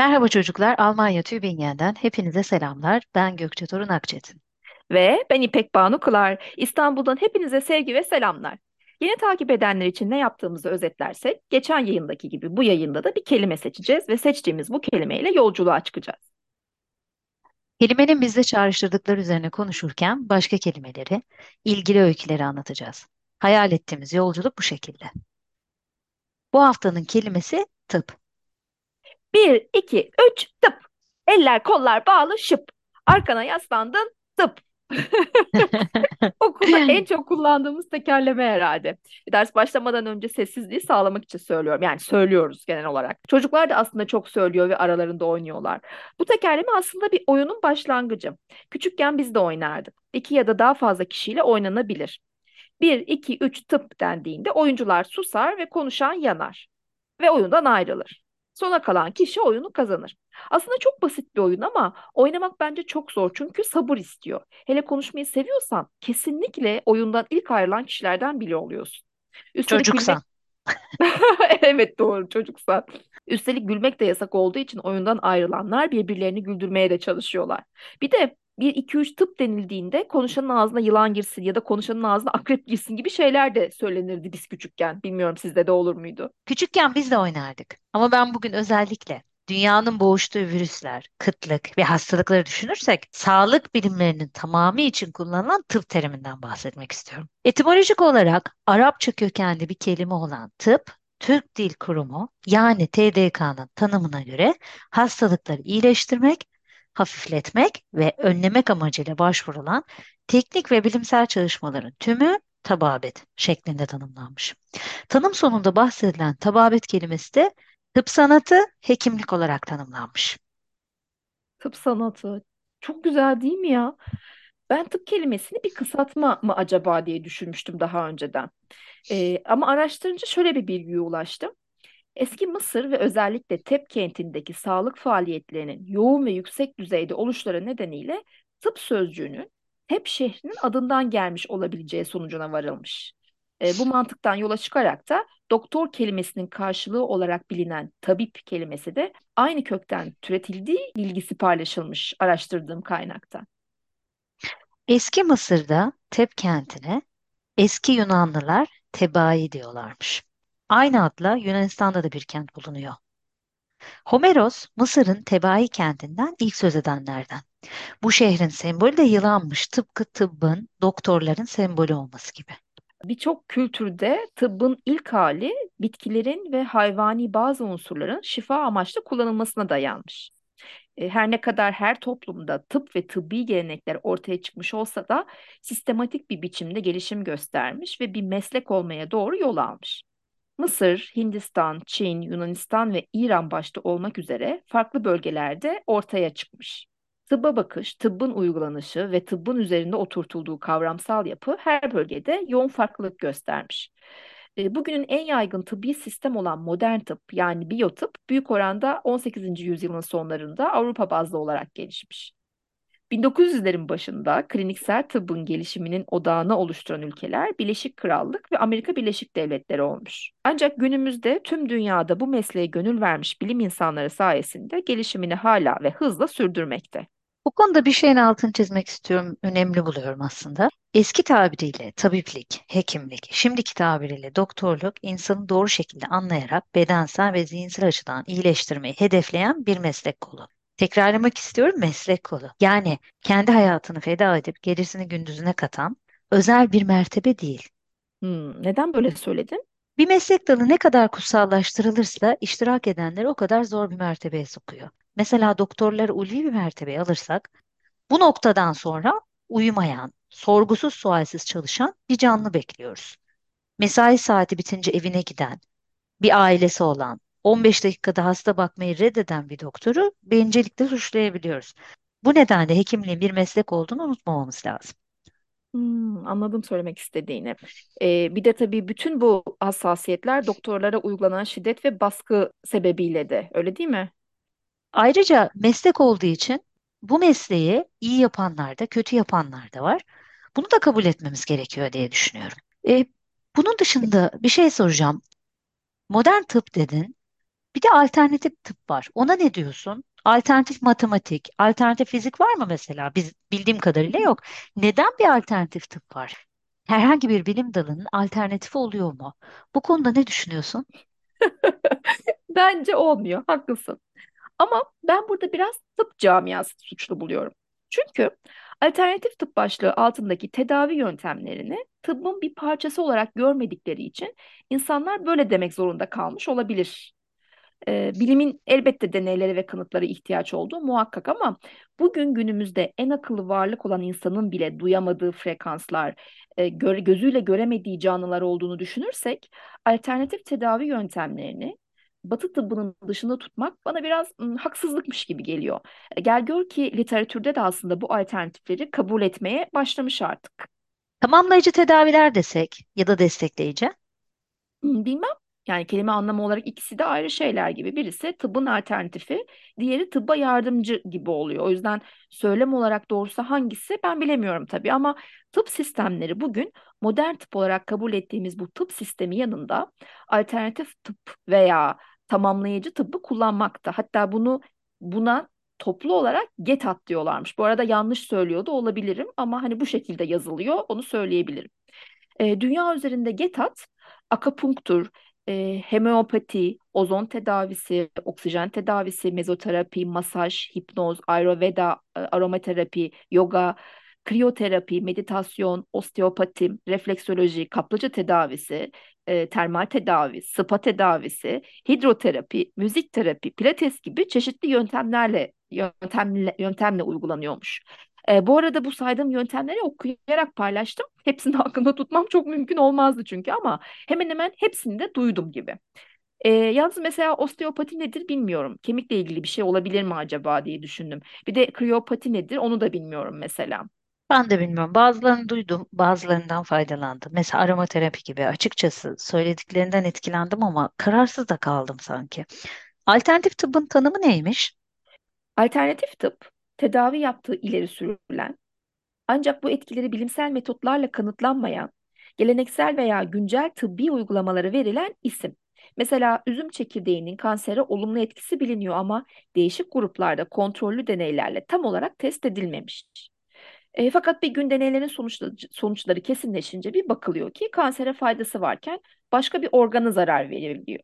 Merhaba çocuklar, Almanya Tübingen'den hepinize selamlar. Ben Gökçe Torun Akçetin. Ve ben İpek Banu Kılar. İstanbul'dan hepinize sevgi ve selamlar. Yeni takip edenler için ne yaptığımızı özetlersek, geçen yayındaki gibi bu yayında da bir kelime seçeceğiz ve seçtiğimiz bu kelimeyle yolculuğa çıkacağız. Kelimenin bizde çağrıştırdıkları üzerine konuşurken başka kelimeleri, ilgili öyküleri anlatacağız. Hayal ettiğimiz yolculuk bu şekilde. Bu haftanın kelimesi tıp. Bir, iki, üç, tıp. Eller kollar bağlı şıp. Arkana yaslandın tıp. Okulda en çok kullandığımız tekerleme herhalde. Ders başlamadan önce sessizliği sağlamak için söylüyorum. Yani söylüyoruz genel olarak. Çocuklar da aslında çok söylüyor ve aralarında oynuyorlar. Bu tekerleme aslında bir oyunun başlangıcı. Küçükken biz de oynardık. İki ya da daha fazla kişiyle oynanabilir. Bir, iki, üç tıp dendiğinde oyuncular susar ve konuşan yanar. Ve oyundan ayrılır. Sona kalan kişi oyunu kazanır. Aslında çok basit bir oyun ama oynamak bence çok zor çünkü sabır istiyor. Hele konuşmayı seviyorsan kesinlikle oyundan ilk ayrılan kişilerden biri oluyorsun. Üstelik Çocuksan. evet doğru çocuksan. Üstelik gülmek de yasak olduğu için oyundan ayrılanlar birbirlerini güldürmeye de çalışıyorlar. Bir de bir iki üç tıp denildiğinde konuşanın ağzına yılan girsin ya da konuşanın ağzına akrep girsin gibi şeyler de söylenirdi biz küçükken. Bilmiyorum sizde de olur muydu? Küçükken biz de oynardık. Ama ben bugün özellikle dünyanın boğuştuğu virüsler, kıtlık ve hastalıkları düşünürsek sağlık bilimlerinin tamamı için kullanılan tıp teriminden bahsetmek istiyorum. Etimolojik olarak Arapça kökenli bir kelime olan tıp, Türk Dil Kurumu yani TDK'nın tanımına göre hastalıkları iyileştirmek, hafifletmek ve önlemek amacıyla başvurulan teknik ve bilimsel çalışmaların tümü tababet şeklinde tanımlanmış. Tanım sonunda bahsedilen tababet kelimesi de tıp sanatı, hekimlik olarak tanımlanmış. Tıp sanatı. Çok güzel değil mi ya? Ben tıp kelimesini bir kısaltma mı acaba diye düşünmüştüm daha önceden. Ee, ama araştırınca şöyle bir bilgiye ulaştım. Eski Mısır ve özellikle Tep kentindeki sağlık faaliyetlerinin yoğun ve yüksek düzeyde oluşları nedeniyle tıp sözcüğünün Tep şehrinin adından gelmiş olabileceği sonucuna varılmış. E, bu mantıktan yola çıkarak da doktor kelimesinin karşılığı olarak bilinen tabip kelimesi de aynı kökten türetildiği bilgisi paylaşılmış araştırdığım kaynakta. Eski Mısır'da Tep kentine eski Yunanlılar Tebai diyorlarmış. Aynı adla Yunanistan'da da bir kent bulunuyor. Homeros, Mısır'ın Tebai kentinden ilk söz edenlerden. Bu şehrin sembolü de yılanmış, tıpkı tıbbın, doktorların sembolü olması gibi. Birçok kültürde tıbbın ilk hali bitkilerin ve hayvani bazı unsurların şifa amaçlı kullanılmasına dayanmış. E, Her ne kadar her toplumda tıp ve tıbbi gelenekler ortaya çıkmış olsa da sistematik bir biçimde gelişim göstermiş ve bir meslek olmaya doğru yol almış. Mısır, Hindistan, Çin, Yunanistan ve İran başta olmak üzere farklı bölgelerde ortaya çıkmış. Tıbba bakış, tıbbın uygulanışı ve tıbbın üzerinde oturtulduğu kavramsal yapı her bölgede yoğun farklılık göstermiş. E, Bugünün en yaygın tıbbi sistem olan modern tıp yani biyotıp büyük oranda 18. yüzyılın sonlarında Avrupa bazlı olarak gelişmiş. 1900'lerin başında kliniksel tıbbın gelişiminin odağını oluşturan ülkeler Birleşik Krallık ve Amerika Birleşik Devletleri olmuş. Ancak günümüzde tüm dünyada bu mesleğe gönül vermiş bilim insanları sayesinde gelişimini hala ve hızla sürdürmekte. Bu konuda bir şeyin altını çizmek istiyorum, önemli buluyorum aslında. Eski tabiriyle tabiplik, hekimlik, şimdiki tabiriyle doktorluk insanı doğru şekilde anlayarak bedensel ve zihinsel açıdan iyileştirmeyi hedefleyen bir meslek kolu. Tekrarlamak istiyorum meslek kolu. Yani kendi hayatını feda edip gecesini gündüzüne katan özel bir mertebe değil. Hmm, neden böyle söyledin? Bir meslek dalı ne kadar kutsallaştırılırsa iştirak edenleri o kadar zor bir mertebeye sokuyor. Mesela doktorları ulvi bir mertebeye alırsak bu noktadan sonra uyumayan, sorgusuz sualsiz çalışan bir canlı bekliyoruz. Mesai saati bitince evine giden, bir ailesi olan, 15 dakikada hasta bakmayı reddeden bir doktoru bencillikle suçlayabiliyoruz. Bu nedenle hekimliğin bir meslek olduğunu unutmamamız lazım. Hmm, anladım söylemek istediğini. Ee, bir de tabii bütün bu hassasiyetler doktorlara uygulanan şiddet ve baskı sebebiyle de öyle değil mi? Ayrıca meslek olduğu için bu mesleği iyi yapanlar da kötü yapanlar da var. Bunu da kabul etmemiz gerekiyor diye düşünüyorum. E, bunun dışında bir şey soracağım. Modern tıp dedin. Bir de alternatif tıp var. Ona ne diyorsun? Alternatif matematik, alternatif fizik var mı mesela? Biz bildiğim kadarıyla yok. Neden bir alternatif tıp var? Herhangi bir bilim dalının alternatifi oluyor mu? Bu konuda ne düşünüyorsun? Bence olmuyor, haklısın. Ama ben burada biraz tıp camiası suçlu buluyorum. Çünkü alternatif tıp başlığı altındaki tedavi yöntemlerini tıbbın bir parçası olarak görmedikleri için insanlar böyle demek zorunda kalmış olabilir. Ee, bilimin elbette deneylere ve kanıtlara ihtiyaç olduğu muhakkak ama bugün günümüzde en akıllı varlık olan insanın bile duyamadığı frekanslar, e, göre- gözüyle göremediği canlılar olduğunu düşünürsek, alternatif tedavi yöntemlerini Batı tıbbının dışında tutmak bana biraz ım, haksızlıkmış gibi geliyor. E, Gel gör ki literatürde de aslında bu alternatifleri kabul etmeye başlamış artık. Tamamlayıcı tedaviler desek ya da destekleyici. Bilmem. Yani kelime anlamı olarak ikisi de ayrı şeyler gibi. Birisi tıbbın alternatifi, diğeri tıbba yardımcı gibi oluyor. O yüzden söylem olarak doğrusu hangisi ben bilemiyorum tabii ama tıp sistemleri bugün modern tıp olarak kabul ettiğimiz bu tıp sistemi yanında alternatif tıp veya tamamlayıcı tıbbı kullanmakta. Hatta bunu buna toplu olarak GETAT diyorlarmış. Bu arada yanlış söylüyordu olabilirim ama hani bu şekilde yazılıyor, onu söyleyebilirim. E, dünya üzerinde GETAT, akupunktur, e, homeopati, ozon tedavisi, oksijen tedavisi, mezoterapi, masaj, hipnoz, ayurveda, e, aromaterapi, yoga, kriyoterapi, meditasyon, osteopati, refleksoloji, kaplıca tedavisi, e, termal tedavi, spa tedavisi, hidroterapi, müzik terapi, pilates gibi çeşitli yöntemlerle yöntemle, yöntemle uygulanıyormuş. E, bu arada bu saydığım yöntemleri okuyarak paylaştım. Hepsini aklımda tutmam çok mümkün olmazdı çünkü ama hemen hemen hepsini de duydum gibi. E, yalnız mesela osteopati nedir bilmiyorum. Kemikle ilgili bir şey olabilir mi acaba diye düşündüm. Bir de kriyopati nedir onu da bilmiyorum mesela. Ben de bilmiyorum. Bazılarını duydum, bazılarından faydalandım. Mesela aromaterapi gibi. Açıkçası söylediklerinden etkilendim ama kararsız da kaldım sanki. Alternatif tıbbın tanımı neymiş? Alternatif tıp, tedavi yaptığı ileri sürülen ancak bu etkileri bilimsel metotlarla kanıtlanmayan, geleneksel veya güncel tıbbi uygulamaları verilen isim. Mesela üzüm çekirdeğinin kansere olumlu etkisi biliniyor ama değişik gruplarda kontrollü deneylerle tam olarak test edilmemiş. E, fakat bir gün deneylerin sonuçları, sonuçları kesinleşince bir bakılıyor ki kansere faydası varken başka bir organa zarar verebiliyor.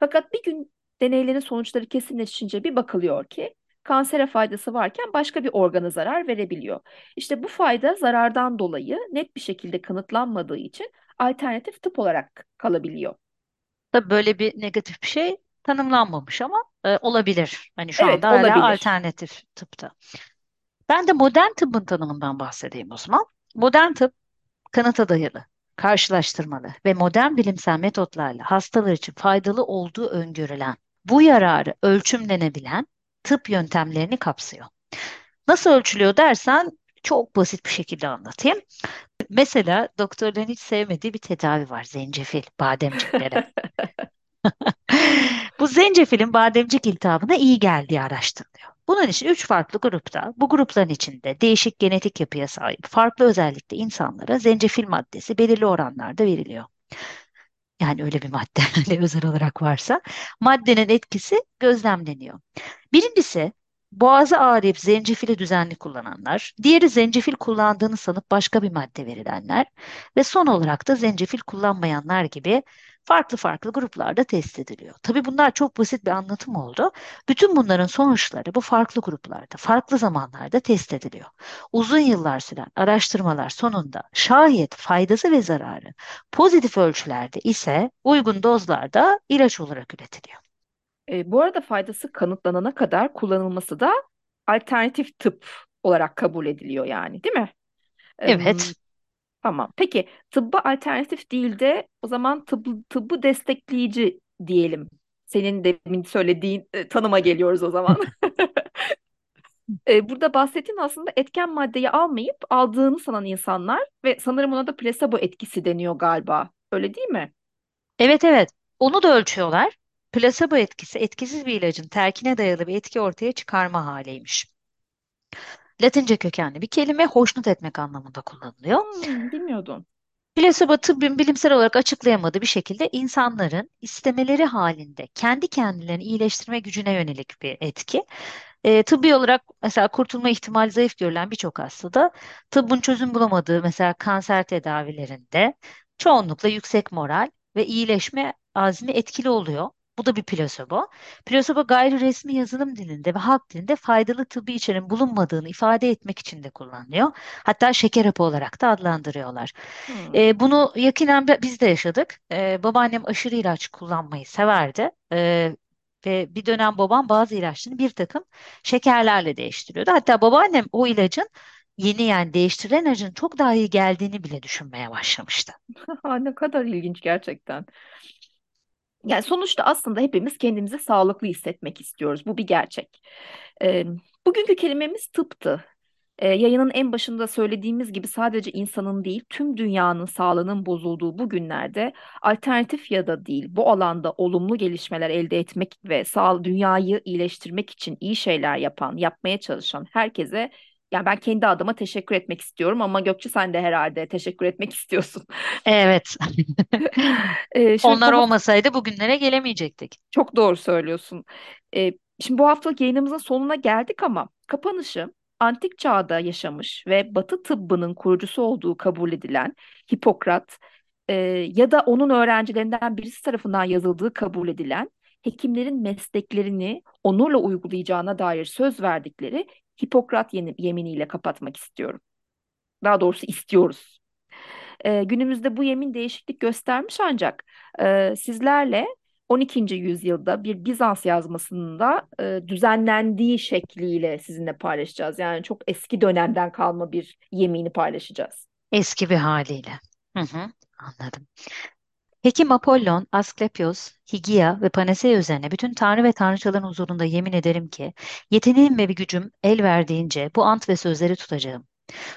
Fakat bir gün deneylerin sonuçları kesinleşince bir bakılıyor ki kansere faydası varken başka bir organa zarar verebiliyor. İşte bu fayda zarardan dolayı net bir şekilde kanıtlanmadığı için alternatif tıp olarak kalabiliyor. Tabii böyle bir negatif bir şey tanımlanmamış ama e, olabilir. Hani şu Evet, anda hala olabilir. alternatif tıpta. Ben de modern tıbbın tanımından bahsedeyim o zaman. Modern tıp kanıta dayalı, karşılaştırmalı ve modern bilimsel metotlarla hastalar için faydalı olduğu öngörülen, bu yararı ölçümlenebilen tıp yöntemlerini kapsıyor. Nasıl ölçülüyor dersen çok basit bir şekilde anlatayım. Mesela doktorların hiç sevmediği bir tedavi var, zencefil, bademciklere. Bu zencefilin bademcik iltihabına iyi geldiği araştırılıyor. Bunun için üç farklı grupta, bu grupların içinde değişik genetik yapıya sahip farklı özellikle insanlara zencefil maddesi belirli oranlarda veriliyor. Yani öyle bir madde hani özel olarak varsa maddenin etkisi gözlemleniyor. Birincisi boğazı ağrıyıp zencefili düzenli kullananlar, diğeri zencefil kullandığını sanıp başka bir madde verilenler ve son olarak da zencefil kullanmayanlar gibi farklı farklı gruplarda test ediliyor. Tabii bunlar çok basit bir anlatım oldu. Bütün bunların sonuçları bu farklı gruplarda, farklı zamanlarda test ediliyor. Uzun yıllar süren araştırmalar sonunda şayet faydası ve zararı pozitif ölçülerde ise uygun dozlarda ilaç olarak üretiliyor. E, bu arada faydası kanıtlanana kadar kullanılması da alternatif tıp olarak kabul ediliyor yani, değil mi? Evet. Tamam. Peki tıbba alternatif değil de o zaman tıbbı, tıbbı destekleyici diyelim. Senin demin söylediğin e, tanıma geliyoruz o zaman. E, burada bahsettiğin aslında etken maddeyi almayıp aldığını sanan insanlar ve sanırım ona da plasebo etkisi deniyor galiba. Öyle değil mi? Evet evet. Onu da ölçüyorlar. Plasebo etkisi etkisiz bir ilacın terkine dayalı bir etki ortaya çıkarma haliymiş. Latince kökenli bir kelime hoşnut etmek anlamında kullanılıyor. Hmm, bilmiyordum. Plasebo tıbbın bilimsel olarak açıklayamadığı bir şekilde insanların istemeleri halinde kendi kendilerini iyileştirme gücüne yönelik bir etki. E, tıbbi olarak mesela kurtulma ihtimali zayıf görülen birçok hastada tıbbın çözüm bulamadığı mesela kanser tedavilerinde çoğunlukla yüksek moral ve iyileşme azmi etkili oluyor. Bu da bir plasebo. Plasebo gayri resmi yazılım dilinde ve halk dilinde faydalı tıbbi içeriğin bulunmadığını ifade etmek için de kullanılıyor. Hatta şeker hapı olarak da adlandırıyorlar. Hmm. E, bunu yakinen bi- biz de yaşadık. E, babaannem aşırı ilaç kullanmayı severdi. E, ve bir dönem babam bazı ilaçlarını bir takım şekerlerle değiştiriyordu. Hatta babaannem o ilacın yeni yani değiştirilen ilacın çok daha iyi geldiğini bile düşünmeye başlamıştı. Ne kadar ilginç gerçekten. Yani sonuçta aslında hepimiz kendimizi sağlıklı hissetmek istiyoruz. Bu bir gerçek. Ee, bugünkü kelimemiz tıptı. Ee, yayının en başında söylediğimiz gibi sadece insanın değil, tüm dünyanın sağlığının bozulduğu bu günlerde alternatif ya da değil, bu alanda olumlu gelişmeler elde etmek ve sağ dünyayı iyileştirmek için iyi şeyler yapan, yapmaya çalışan herkese yani ben kendi adıma teşekkür etmek istiyorum ama Gökçe sen de herhalde teşekkür etmek istiyorsun. Evet. Ee, şimdi Onlar hafta olmasaydı bugünlere gelemeyecektik. Çok doğru söylüyorsun. Ee, şimdi bu haftalık yayınımızın sonuna geldik ama kapanışı antik çağda yaşamış ve Batı tıbbının kurucusu olduğu kabul edilen Hipokrat e, ya da onun öğrencilerinden birisi tarafından yazıldığı kabul edilen hekimlerin mesleklerini onurla uygulayacağına dair söz verdikleri Hipokrat yeminiyle kapatmak istiyorum. Daha doğrusu istiyoruz. E, günümüzde bu yemin değişiklik göstermiş ancak e, sizlerle 12. yüzyılda bir Bizans yazmasının da e, düzenlendiği şekliyle sizinle paylaşacağız. Yani çok eski dönemden kalma bir yemini paylaşacağız. Eski bir haliyle. Hı hı, anladım. Hekim Apollon, Asklepios, Higia ve Panasea üzerine bütün tanrı ve tanrıçaların huzurunda yemin ederim ki yeteneğim ve gücüm el verdiğince bu ant ve sözleri tutacağım.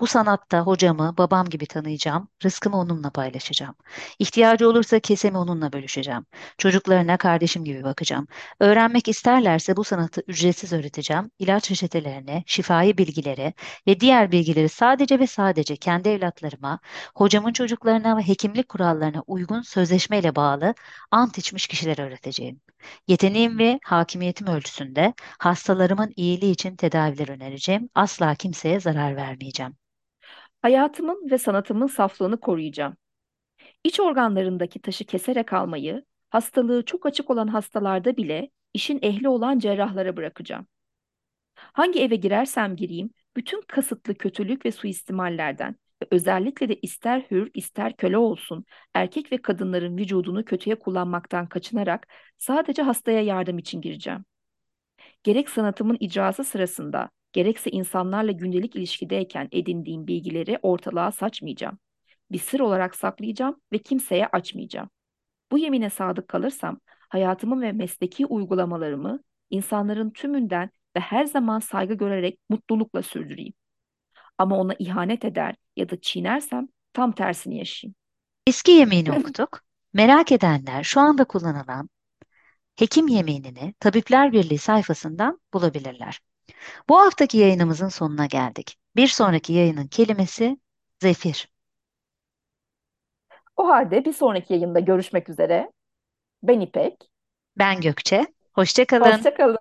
Bu sanatta hocamı babam gibi tanıyacağım, rızkımı onunla paylaşacağım. İhtiyacı olursa kesemi onunla bölüşeceğim. Çocuklarına kardeşim gibi bakacağım. Öğrenmek isterlerse bu sanatı ücretsiz öğreteceğim. İlaç reçetelerini, şifai bilgileri ve diğer bilgileri sadece ve sadece kendi evlatlarıma, hocamın çocuklarına ve hekimlik kurallarına uygun sözleşmeyle bağlı ant içmiş kişilere öğreteceğim. Yeteneğim ve hakimiyetim ölçüsünde hastalarımın iyiliği için tedaviler önereceğim. Asla kimseye zarar vermeyeceğim. Hayatımın ve sanatımın saflığını koruyacağım. İç organlarındaki taşı keserek almayı, hastalığı çok açık olan hastalarda bile işin ehli olan cerrahlara bırakacağım. Hangi eve girersem gireyim, bütün kasıtlı kötülük ve suistimallerden ve özellikle de ister hür ister köle olsun, erkek ve kadınların vücudunu kötüye kullanmaktan kaçınarak sadece hastaya yardım için gireceğim. Gerek sanatımın icrası sırasında, gerekse insanlarla gündelik ilişkideyken edindiğim bilgileri ortalığa saçmayacağım. Bir sır olarak saklayacağım ve kimseye açmayacağım. Bu yemine sadık kalırsam hayatımı ve mesleki uygulamalarımı insanların tümünden ve her zaman saygı görerek mutlulukla sürdüreyim. Ama ona ihanet eder ya da çiğnersem tam tersini yaşayayım. Eski yemeğini okuduk. Merak edenler şu anda kullanılan Hekim Yemeğini Tabipler Birliği sayfasından bulabilirler. Bu haftaki yayınımızın sonuna geldik. Bir sonraki yayının kelimesi zefir. O halde bir sonraki yayında görüşmek üzere. Ben İpek. Ben Gökçe. Hoşça kalın. Hoşça kalın.